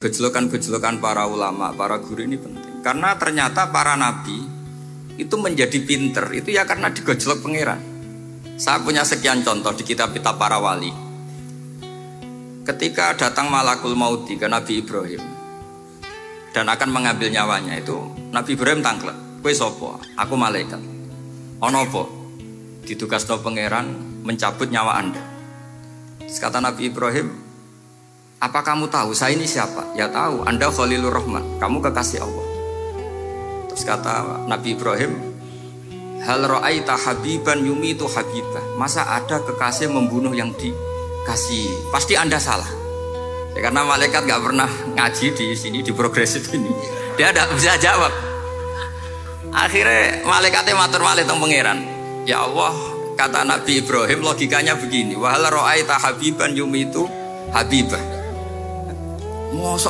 Gejolokan-gejolokan para ulama, para guru ini penting. Karena ternyata para nabi itu menjadi pinter, itu ya karena digojlok pangeran. Saya punya sekian contoh di kitab-kitab para wali. Ketika datang malakul mauti ke Nabi Ibrahim dan akan mengambil nyawanya itu Nabi Ibrahim tangklet. Kue sopo, aku malaikat. Onopo, ditugas pangeran mencabut nyawa anda. Terus kata Nabi Ibrahim, apa kamu tahu saya ini siapa? Ya tahu, Anda Khalilur Rahman, kamu kekasih Allah. Terus kata Nabi Ibrahim, Hal ra'aita habiban yumi itu habibah. Masa ada kekasih membunuh yang dikasih? Pasti Anda salah. Ya, karena malaikat gak pernah ngaji di sini di progresif ini. Dia tidak bisa jawab. Akhirnya malaikatnya matur malih teng pangeran. Ya Allah, kata Nabi Ibrahim logikanya begini. Wahal ra'aita habiban yumi itu habibah. 我说